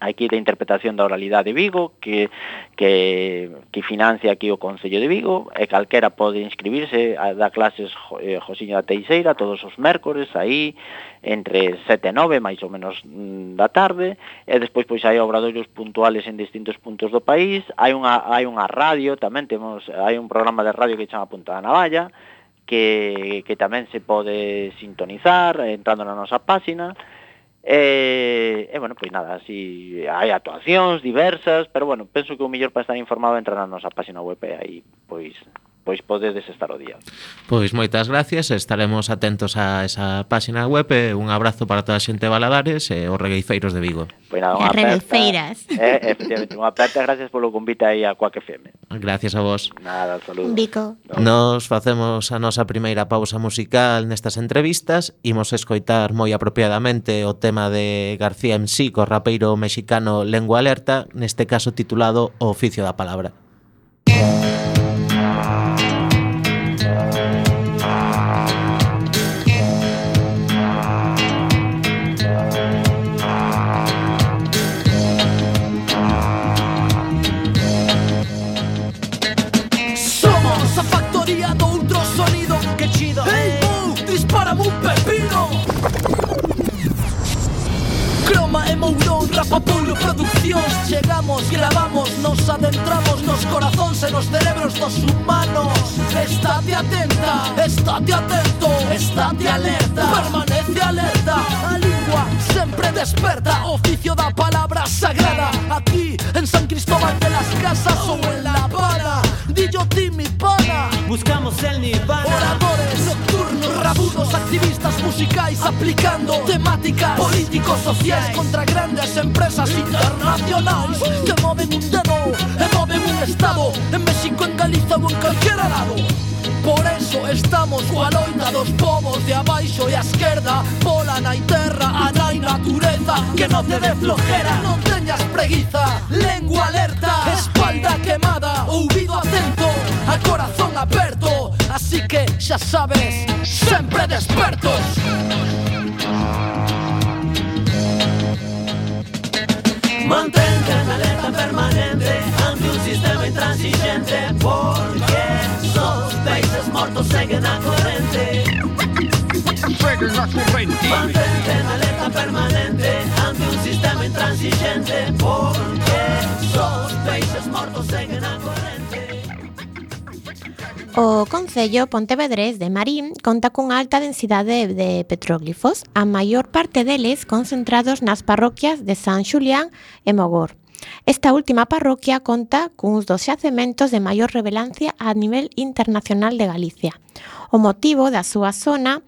aquí da interpretación da oralidade de Vigo que, que, que financia aquí o Concello de Vigo e calquera pode inscribirse a, da clases eh, Josiño da Teixeira todos os mércores aí entre 7 e 9 máis ou menos mm, da tarde e despois pois hai obradoiros puntuales en distintos puntos do país hai unha, hai unha radio tamén temos hai un programa de radio que chama Punta da Navalla que, que tamén se pode sintonizar entrando na nosa páxina E, e bueno, pois nada, así hai actuacións diversas, pero bueno, penso que o mellor para estar informado é entrar na nosa página web e aí pois pois podedes estar o día. Pois moitas gracias, estaremos atentos a esa páxina web e un abrazo para toda a xente de Valadares e os regueifeiros de Vigo. Pois nada, unha regueifeiras. Eh, efectivamente, unha aperta, gracias polo convite aí a Coac FM. Gracias a vos. Nada, saludos. Vico. Nos facemos a nosa primeira pausa musical nestas entrevistas, imos escoitar moi apropiadamente o tema de García MC co rapeiro mexicano Lengua Alerta, neste caso titulado O oficio da palabra. Chegamos, gravamos, nos adentramos Nos corazóns e nos cerebros dos humanos. Estate atenta, estate atento Estate alerta, permanece alerta. A lingua sempre desperta Oficio da palabra sagrada Aquí, en San Cristóbal de las Casas ou en La Habana. Dillo mi pana Buscamos el nirvana Oradores nocturnos, rabudos, activistas musicais aplicando temáticas políticos sociais contra grandes empresas internacionais que moven un dedo e moven un estado en México, en Galiza ou en calquera lado. Por eso estamos coa loita dos povos de abaixo e a esquerda. Pola nai terra, a nai natureza Que non te dé flojera, non teñas preguiza. Lengua alerta, espalda quemada Ouvido atento, a corazón aperto. Así que xa sabes, sempre despertos. Mantente en alerta permanente ante un sistema intransigente porque sos peixes mortos seguen a corrente Mantente en alerta permanente ante un sistema intransigente porque sos peixes mortos seguen a corrente O Concello Pontevedrés de Marín conta cunha alta densidade de petróglifos, a maior parte deles concentrados nas parroquias de San Xulián e Mogor. Esta última parroquia conta cuns dos xacementos de maior revelancia a nivel internacional de Galicia. O motivo da súa zona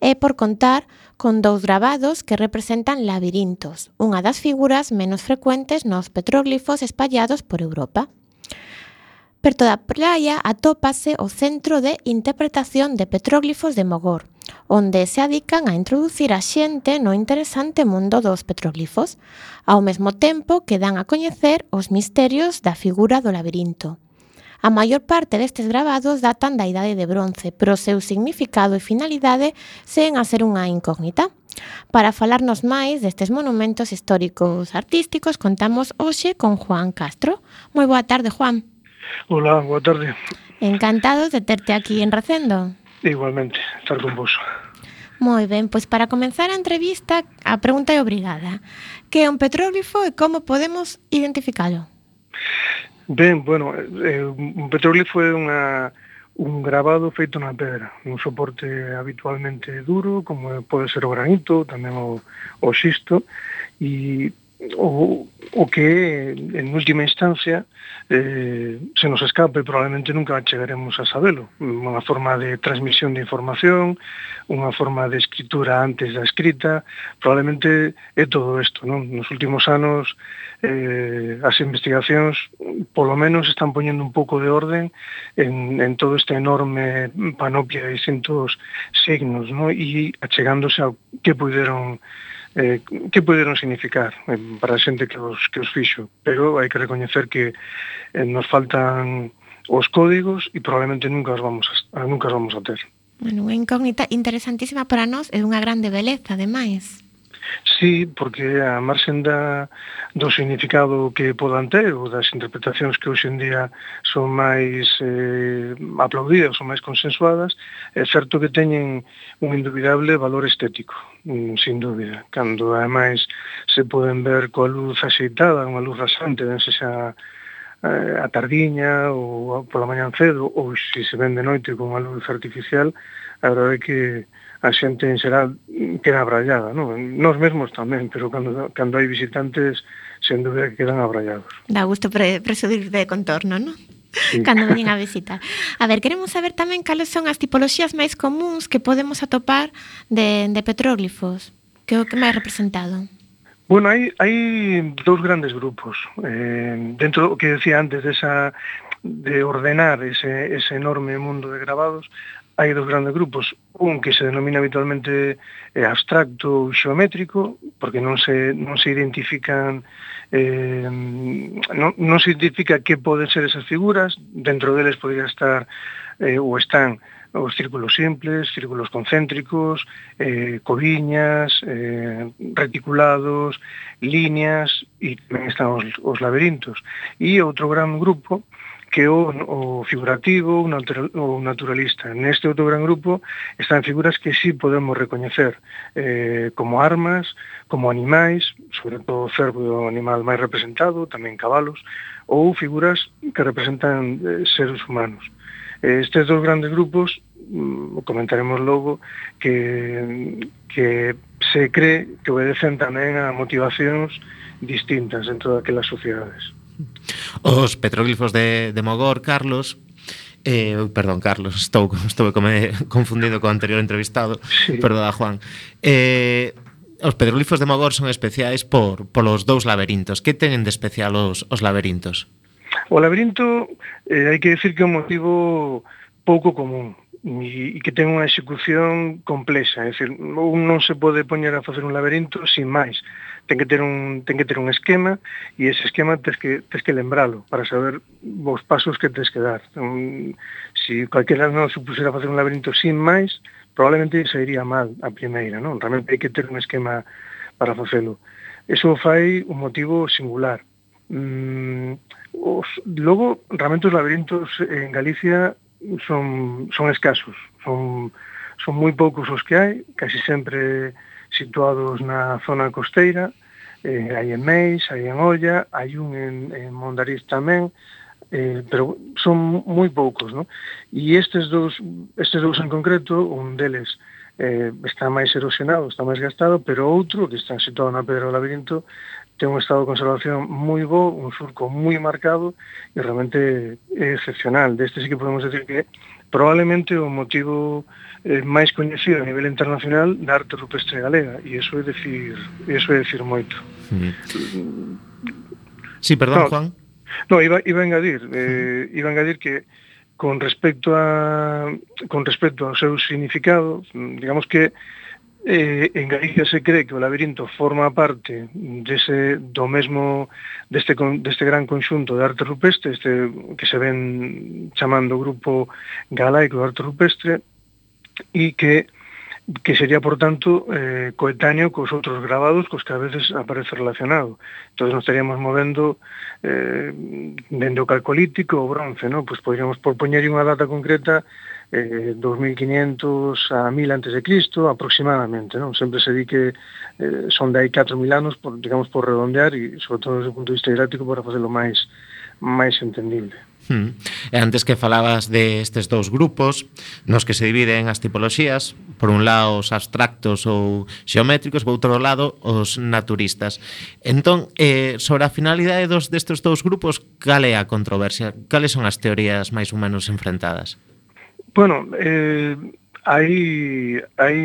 é por contar con dous grabados que representan labirintos, unha das figuras menos frecuentes nos petróglifos espallados por Europa. Perto da praia atópase o Centro de Interpretación de Petróglifos de Mogor, onde se adican a introducir a xente no interesante mundo dos petroglifos, ao mesmo tempo que dan a coñecer os misterios da figura do labirinto. A maior parte destes gravados datan da idade de bronce, pero o seu significado e finalidade seguen a ser unha incógnita. Para falarnos máis destes monumentos históricos artísticos, contamos hoxe con Juan Castro. Moi boa tarde, Juan. Hola, boa tarde. Encantados de terte aquí en Recendo. Igualmente, estar con vos. Moi ben, pois para comenzar a entrevista, a pregunta é obrigada. Que é un petróglifo e como podemos identificalo? Ben, bueno, eh, un petróglifo é unha un grabado feito na pedra, un soporte habitualmente duro, como pode ser o granito, tamén o, o xisto, e o, o que en última instancia eh, se nos escape probablemente nunca chegaremos a sabelo unha forma de transmisión de información unha forma de escritura antes da escrita probablemente é todo isto non? nos últimos anos eh, as investigacións polo menos están poñendo un pouco de orden en, en todo este enorme panoplia de distintos signos non? e achegándose ao que puderon eh, que poderon significar eh, para a xente que os, que os fixo. Pero hai que recoñecer que eh, nos faltan os códigos e probablemente nunca os vamos a, nunca os vamos a ter. Bueno, unha incógnita interesantísima para nós e unha grande beleza, ademais. Sí, porque a marxen da, do significado que podan ter ou das interpretacións que hoxe en día son máis eh, aplaudidas ou máis consensuadas, é certo que teñen un indubidable valor estético, mm, sin dúbida. Cando, ademais, se poden ver coa luz axeitada, unha luz rasante, ben se xa eh, a tardiña ou pola mañan cedo ou se se ven de noite con unha luz artificial, a verdade é que a xente en xeral queda abrallada, non? Nos mesmos tamén, pero cando, cando hai visitantes, sen dúbida que quedan abrallados. Da gusto pre, presubir de contorno, non? Sí. Cando veñen a visitar. A ver, queremos saber tamén cales son as tipoloxías máis comuns que podemos atopar de, de petróglifos. Que é o que máis representado? Bueno, hai, hai dous grandes grupos. Eh, dentro do que decía antes desa de ordenar ese, ese enorme mundo de grabados, hai dos grandes grupos, un que se denomina habitualmente eh, abstracto ou xeométrico, porque non se, non se identifican eh, non, non se identifica que poden ser esas figuras, dentro deles podría estar eh, ou están os círculos simples, círculos concéntricos, eh, coviñas, eh, reticulados, líneas, e tamén están os, os laberintos. E outro gran grupo, que o, o figurativo ou, natural, o naturalista. Neste outro gran grupo están figuras que sí podemos recoñecer eh, como armas, como animais, sobre todo o cervo é o animal máis representado, tamén cabalos, ou figuras que representan eh, seres humanos. Eh, estes dos grandes grupos, mm, comentaremos logo, que, que se cree que obedecen tamén a motivacións distintas dentro daquelas sociedades. Os petróglifos de, de Mogor, Carlos, Eh, perdón, Carlos, estou, estou come, confundido co anterior entrevistado sí. Perdona, Juan eh, Os petróglifos de Mogor son especiais por, polos dous laberintos Que tenen de especial os, os laberintos? O laberinto, eh, hai que decir que é un motivo pouco común e, e que ten unha execución complexa, é dicir, non se pode poñer a facer un laberinto sin máis ten que ter un ten que ter un esquema e ese esquema tes que tes que lembralo para saber os pasos que tes que dar. Um, si calquera non supusera facer un laberinto sin máis, probablemente sairía mal a primeira, non? Realmente hai que ter un esquema para facelo. Eso fai un motivo singular. Mm, os, logo, realmente os laberintos en Galicia son, son escasos, son, son moi poucos os que hai, casi sempre situados na zona costeira, eh, hai en Meis, hai en Olla, hai un en, en Mondariz tamén, eh, pero son moi poucos, non? E estes dous, estes dous en concreto, un deles eh, está máis erosionado, está máis gastado, pero outro, que está situado na Pedra do Labirinto, ten un estado de conservación moi bo, un surco moi marcado e realmente é excepcional. Deste sí que podemos decir que probablemente o motivo eh, máis coñecida a nivel internacional da arte rupestre galega e iso é decir, iso é decir moito. Hmm. Sí, perdón, no, Juan. No, iba, iba a engadir, eh, hmm. iba a engadir que con respecto a con respecto ao seu significado, digamos que Eh, en Galicia se cree que o labirinto forma parte dese do mesmo deste deste gran conxunto de arte rupestre, este que se ven chamando grupo galaico de arte rupestre, e que que sería, por tanto, eh, coetáneo cos outros gravados cos que a veces aparece relacionado. Entón, nos estaríamos movendo eh, dende o calcolítico ou bronce, ¿no? Pois podríamos propoñer unha data concreta eh, 2500 a 1000 antes de Cristo aproximadamente, non? Sempre se di que eh, son de aí 4000 anos, por, digamos, por redondear e, sobre todo, desde o punto de vista didáctico, para facelo máis máis entendible. Hmm. E antes que falabas de estes dous grupos nos que se dividen as tipoloxías por un lado os abstractos ou xeométricos, por outro lado os naturistas entón, eh, sobre a finalidade dos destes dous grupos cal é a controversia? cales son as teorías máis ou menos enfrentadas? Bueno, eh, hai, hai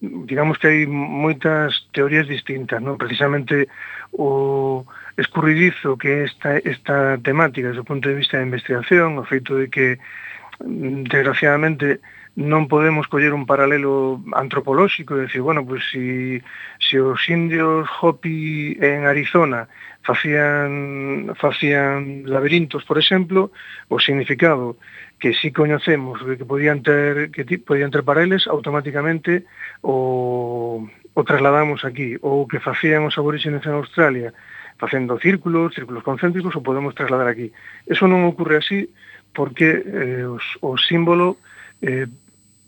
digamos que hai moitas teorías distintas, non? Precisamente o escurridizo que esta, esta temática desde o punto de vista da investigación, o feito de que mm, desgraciadamente non podemos coller un paralelo antropolóxico e decir, bueno, pues si, si os indios Hopi en Arizona facían, facían laberintos, por exemplo, o significado que si coñecemos coñecemos que podían ter que podían ter para eles, automáticamente o, o trasladamos aquí, ou que facían os aborígenes en Australia, facendo círculos, círculos concéntricos, o podemos trasladar aquí. Eso non ocorre así porque eh, os, o símbolo eh,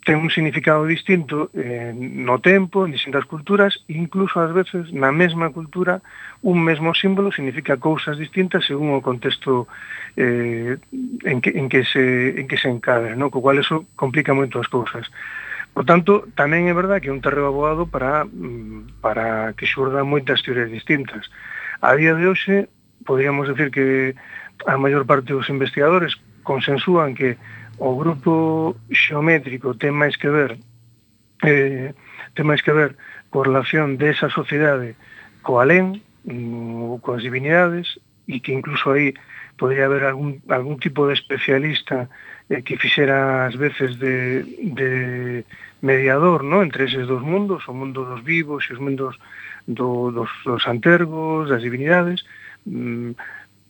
ten un significado distinto eh, no tempo, en distintas culturas, incluso ás veces na mesma cultura un mesmo símbolo significa cousas distintas según o contexto eh, en, que, en, que se, en que se encadre, no? co cual eso complica moito as cousas. Por tanto, tamén é verdad que é un terreo aboado para, mm, para que xurdan moitas teorías distintas. A día de hoxe, podríamos decir que a maior parte dos investigadores consensúan que o grupo xeométrico ten máis que ver eh, ten máis que ver coa relación desa sociedade co alén, mm, coas divinidades, e que incluso aí podría haber algún, algún tipo de especialista eh, que fixera as veces de, de mediador ¿no? entre eses dos mundos, o mundo dos vivos e os mundos do, dos, dos antergos, das divinidades, mm,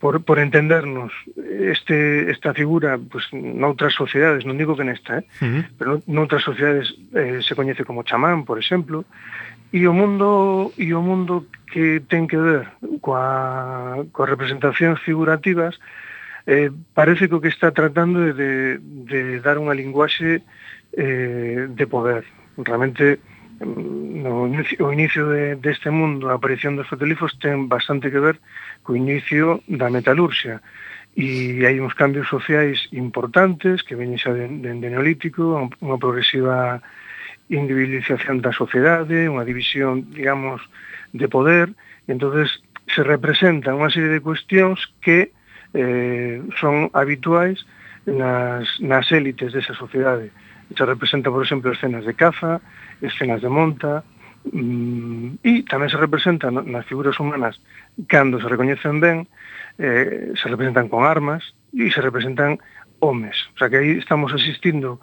por, por entendernos este, esta figura pues, noutras sociedades, non digo que nesta, eh? uh -huh. pero noutras sociedades eh, se coñece como chamán, por exemplo, e o mundo e o mundo que ten que ver coa, coa representacións figurativas eh, parece que o que está tratando é de, de dar unha linguaxe eh, de poder. Realmente, eh, no inicio, o inicio de, deste mundo, a aparición dos fotólifos ten bastante que ver co inicio da metalurxia e hai uns cambios sociais importantes que veñen xa de, de neolítico, unha progresiva individualización da sociedade, unha división, digamos, de poder, e entonces se representan unha serie de cuestións que eh, son habituais nas, nas élites desa sociedade. Se representa, por exemplo, escenas de caza, escenas de monta, Mm, e tamén se representan nas figuras humanas cando se recoñecen ben eh, se representan con armas e se representan homes. O sea que aí estamos asistindo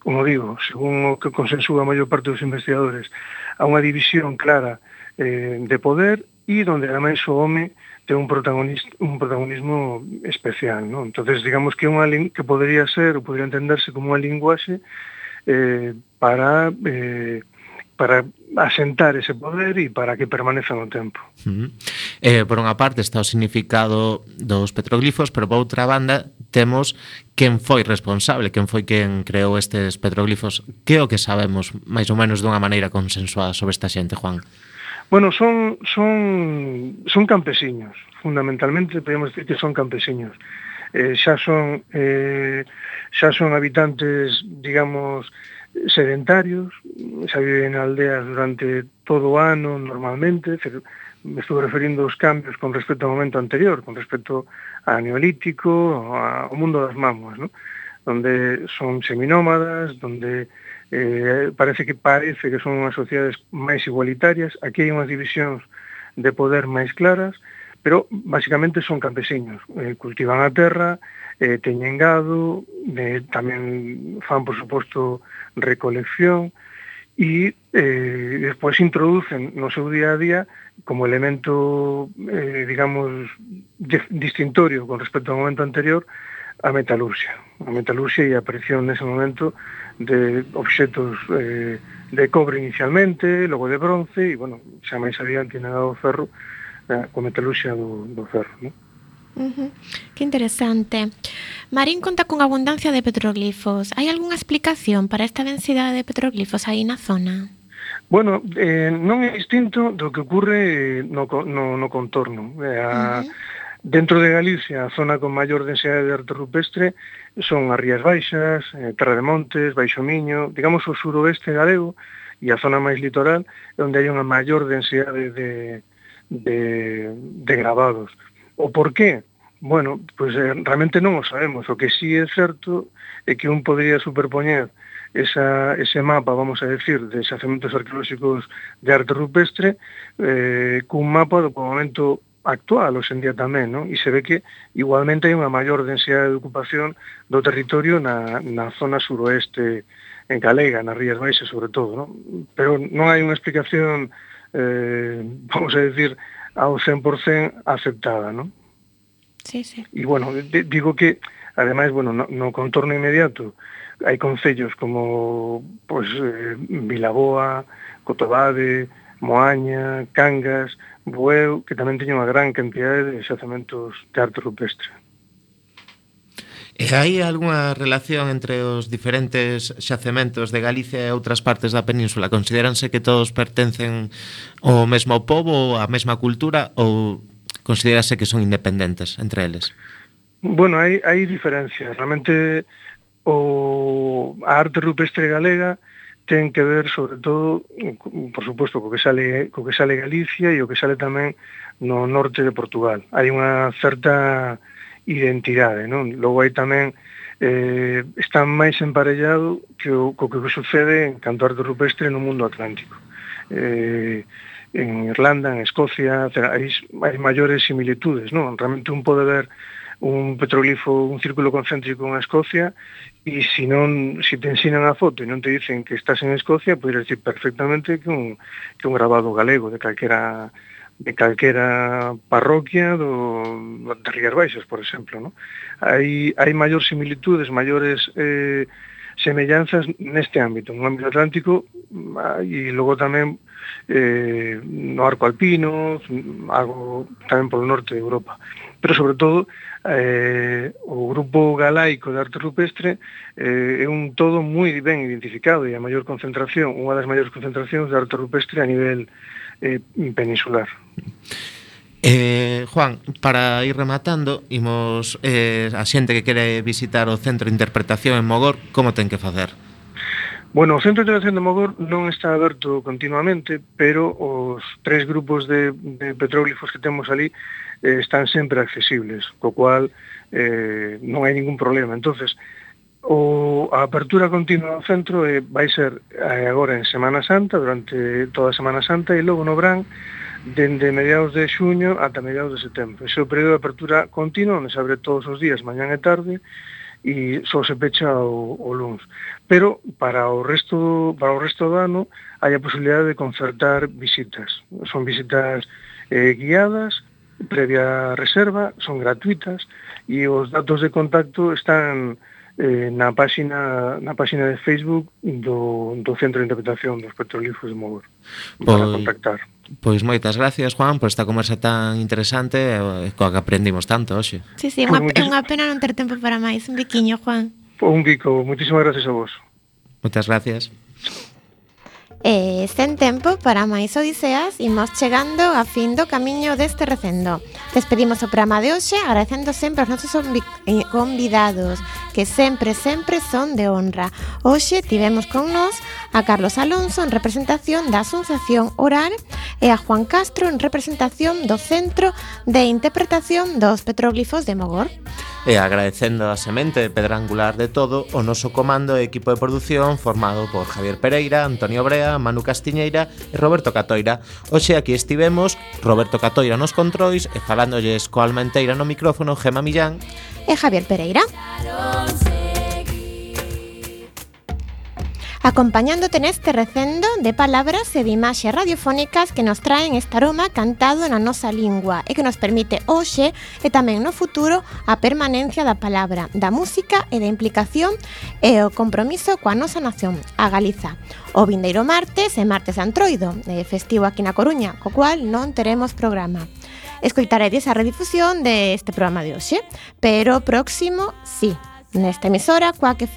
como digo, según o que consensúa a maior parte dos investigadores a unha división clara eh, de poder e donde ademais o home ten un protagonismo, un protagonismo especial, non? Entonces, digamos que unha que podría ser ou podría entenderse como unha linguaxe eh, para eh, para asentar ese poder e para que permaneza no tempo. Uh -huh. eh, por unha parte está o significado dos petroglifos, pero por outra banda temos quen foi responsable, quen foi quen creou estes petroglifos. Que é o que sabemos, máis ou menos dunha maneira consensuada sobre esta xente, Juan? Bueno, son, son, son campesiños, fundamentalmente podemos decir que son campesiños. Eh, xa son eh, xa son habitantes, digamos, sedentarios, xa viven en aldeas durante todo o ano normalmente, me estou referindo aos cambios con respecto ao momento anterior, con respecto a neolítico, ao mundo das mamuas, ¿no? donde son seminómadas, donde eh, parece que parece que son unhas sociedades máis igualitarias, aquí hai unhas divisións de poder máis claras, pero basicamente son campesiños, eh, cultivan a terra, eh, teñen gado, eh, tamén fan, por suposto, recolección, e eh, despois introducen no seu día a día como elemento, eh, digamos, distintorio con respecto ao momento anterior, a metalurxia. A metalurxia e a aparición nese momento de obxetos eh, de cobre inicialmente, logo de bronce, e, bueno, xa máis adiante nada o ferro, eh, coa metalurxia do, do ferro, non? Uh -huh. Que interesante. Marín conta con abundancia de petroglifos. Hai algunha explicación para esta densidade de petroglifos aí na zona? Bueno, eh, non é distinto do que ocurre eh, no, no, no contorno. Eh, a, uh -huh Dentro de Galicia, a zona con maior densidade de arte rupestre son as Rías Baixas, eh, Terra de Montes, Baixo Miño, digamos o suroeste galego e a zona máis litoral, onde hai unha maior densidade de, de, de grabados. O porqué? Bueno, pois pues, eh, realmente non o sabemos. O que sí é certo é que un podría superpoñer esa, ese mapa, vamos a decir, de xacementos arqueolóxicos de arte rupestre eh, cun mapa do momento actual hoxe en día tamén, non? E se ve que igualmente hai unha maior densidade de ocupación do territorio na, na zona suroeste en Galega, nas Rías Baixas sobre todo, non? Pero non hai unha explicación, eh, vamos a decir, ao 100% aceptada, non? Sí, sí. E bueno, digo que, ademais, bueno, no, no contorno inmediato, hai concellos como pues, eh, Vilaboa, Cotobade, Moaña, Cangas, vou que tamén teño unha gran cantidade de xacementos de arte rupestre. E hai algunha relación entre os diferentes xacementos de Galicia e outras partes da península? Consideranse que todos pertencen ao mesmo povo, á mesma cultura ou considerase que son independentes entre eles? Bueno, hai, hai diferencias. Realmente o, a arte rupestre galega ten que ver sobre todo, por suposto, co que sale co que sale Galicia e o que sale tamén no norte de Portugal. Hai unha certa identidade, non? Logo hai tamén eh, está máis emparellado que o, co que sucede en canto arte rupestre no mundo atlántico. Eh, en Irlanda, en Escocia, hai, hai maiores similitudes, non? Realmente un pode ver un petrolifo, un círculo concéntrico en Escocia e se non se te ensinan a foto e non te dicen que estás en Escocia, podes dicir perfectamente que un que un grabado galego de calquera de calquera parroquia do, de Rías Baixas, por exemplo. ¿no? Hai, hai maior similitudes, maiores eh, semellanzas neste ámbito, no ámbito atlántico e logo tamén eh, no arco alpino, algo tamén polo norte de Europa. Pero sobre todo eh, o grupo galaico de arte rupestre eh, é un todo moi ben identificado e a maior concentración, unha das maiores concentracións de arte rupestre a nivel eh, peninsular. Eh, Juan, para ir rematando, imos eh, a xente que quere visitar o Centro de Interpretación en Mogor, como ten que facer? Bueno, o Centro de Interpretación de Mogor non está aberto continuamente, pero os tres grupos de, de petróglifos que temos ali eh, están sempre accesibles, co cual eh, non hai ningún problema. entonces o, a apertura continua do centro eh, vai ser eh, agora en Semana Santa, durante toda a Semana Santa, e logo no Brán, dende mediados de xuño ata mediados de setembro. Ese é o período de apertura continua, onde se abre todos os días, mañán e tarde, e só se pecha o, o luns. Pero para o resto para o resto do ano hai a posibilidade de concertar visitas. Son visitas eh, guiadas, previa reserva, son gratuitas e os datos de contacto están eh, na páxina na páxina de Facebook do, do Centro de Interpretación dos Petrolíferos de Mogor para pois, contactar. Pois moitas gracias, Juan, por esta conversa tan interesante eh, coa que aprendimos tanto hoxe. Sí, sí, é unha, é unha pena non ter tempo para máis. Un biquiño, Juan. Un bico. Muchísimas gracias a vos. Moitas gracias. Eh, e sen tempo para máis odiseas imos chegando a fin do camiño deste recendo. Despedimos o programa de hoxe agradecendo sempre aos nosos eh, convidados que sempre, sempre son de honra. Hoxe tivemos con nós a Carlos Alonso en representación da Asunción Oral e a Juan Castro en representación do Centro de Interpretación dos Petróglifos de Mogor. E agradecendo a semente de pedra angular de todo o noso comando e equipo de produción formado por Javier Pereira, Antonio Brea, Manu Castiñeira e Roberto Catoira. Hoxe aquí estivemos Roberto Catoira nos controis e falándolles coa alma enteira no micrófono Gema Millán e Javier Pereira. Acompañándote neste recendo de palabras e de imaxes radiofónicas que nos traen este aroma cantado na nosa lingua e que nos permite hoxe e tamén no futuro a permanencia da palabra, da música e da implicación e o compromiso coa nosa nación, a Galiza. O vindeiro martes e martes antroido, eh, festivo aquí na Coruña, co cual non teremos programa. Escoitaredes a redifusión deste programa de hoxe, pero próximo sí nesta emisora Quack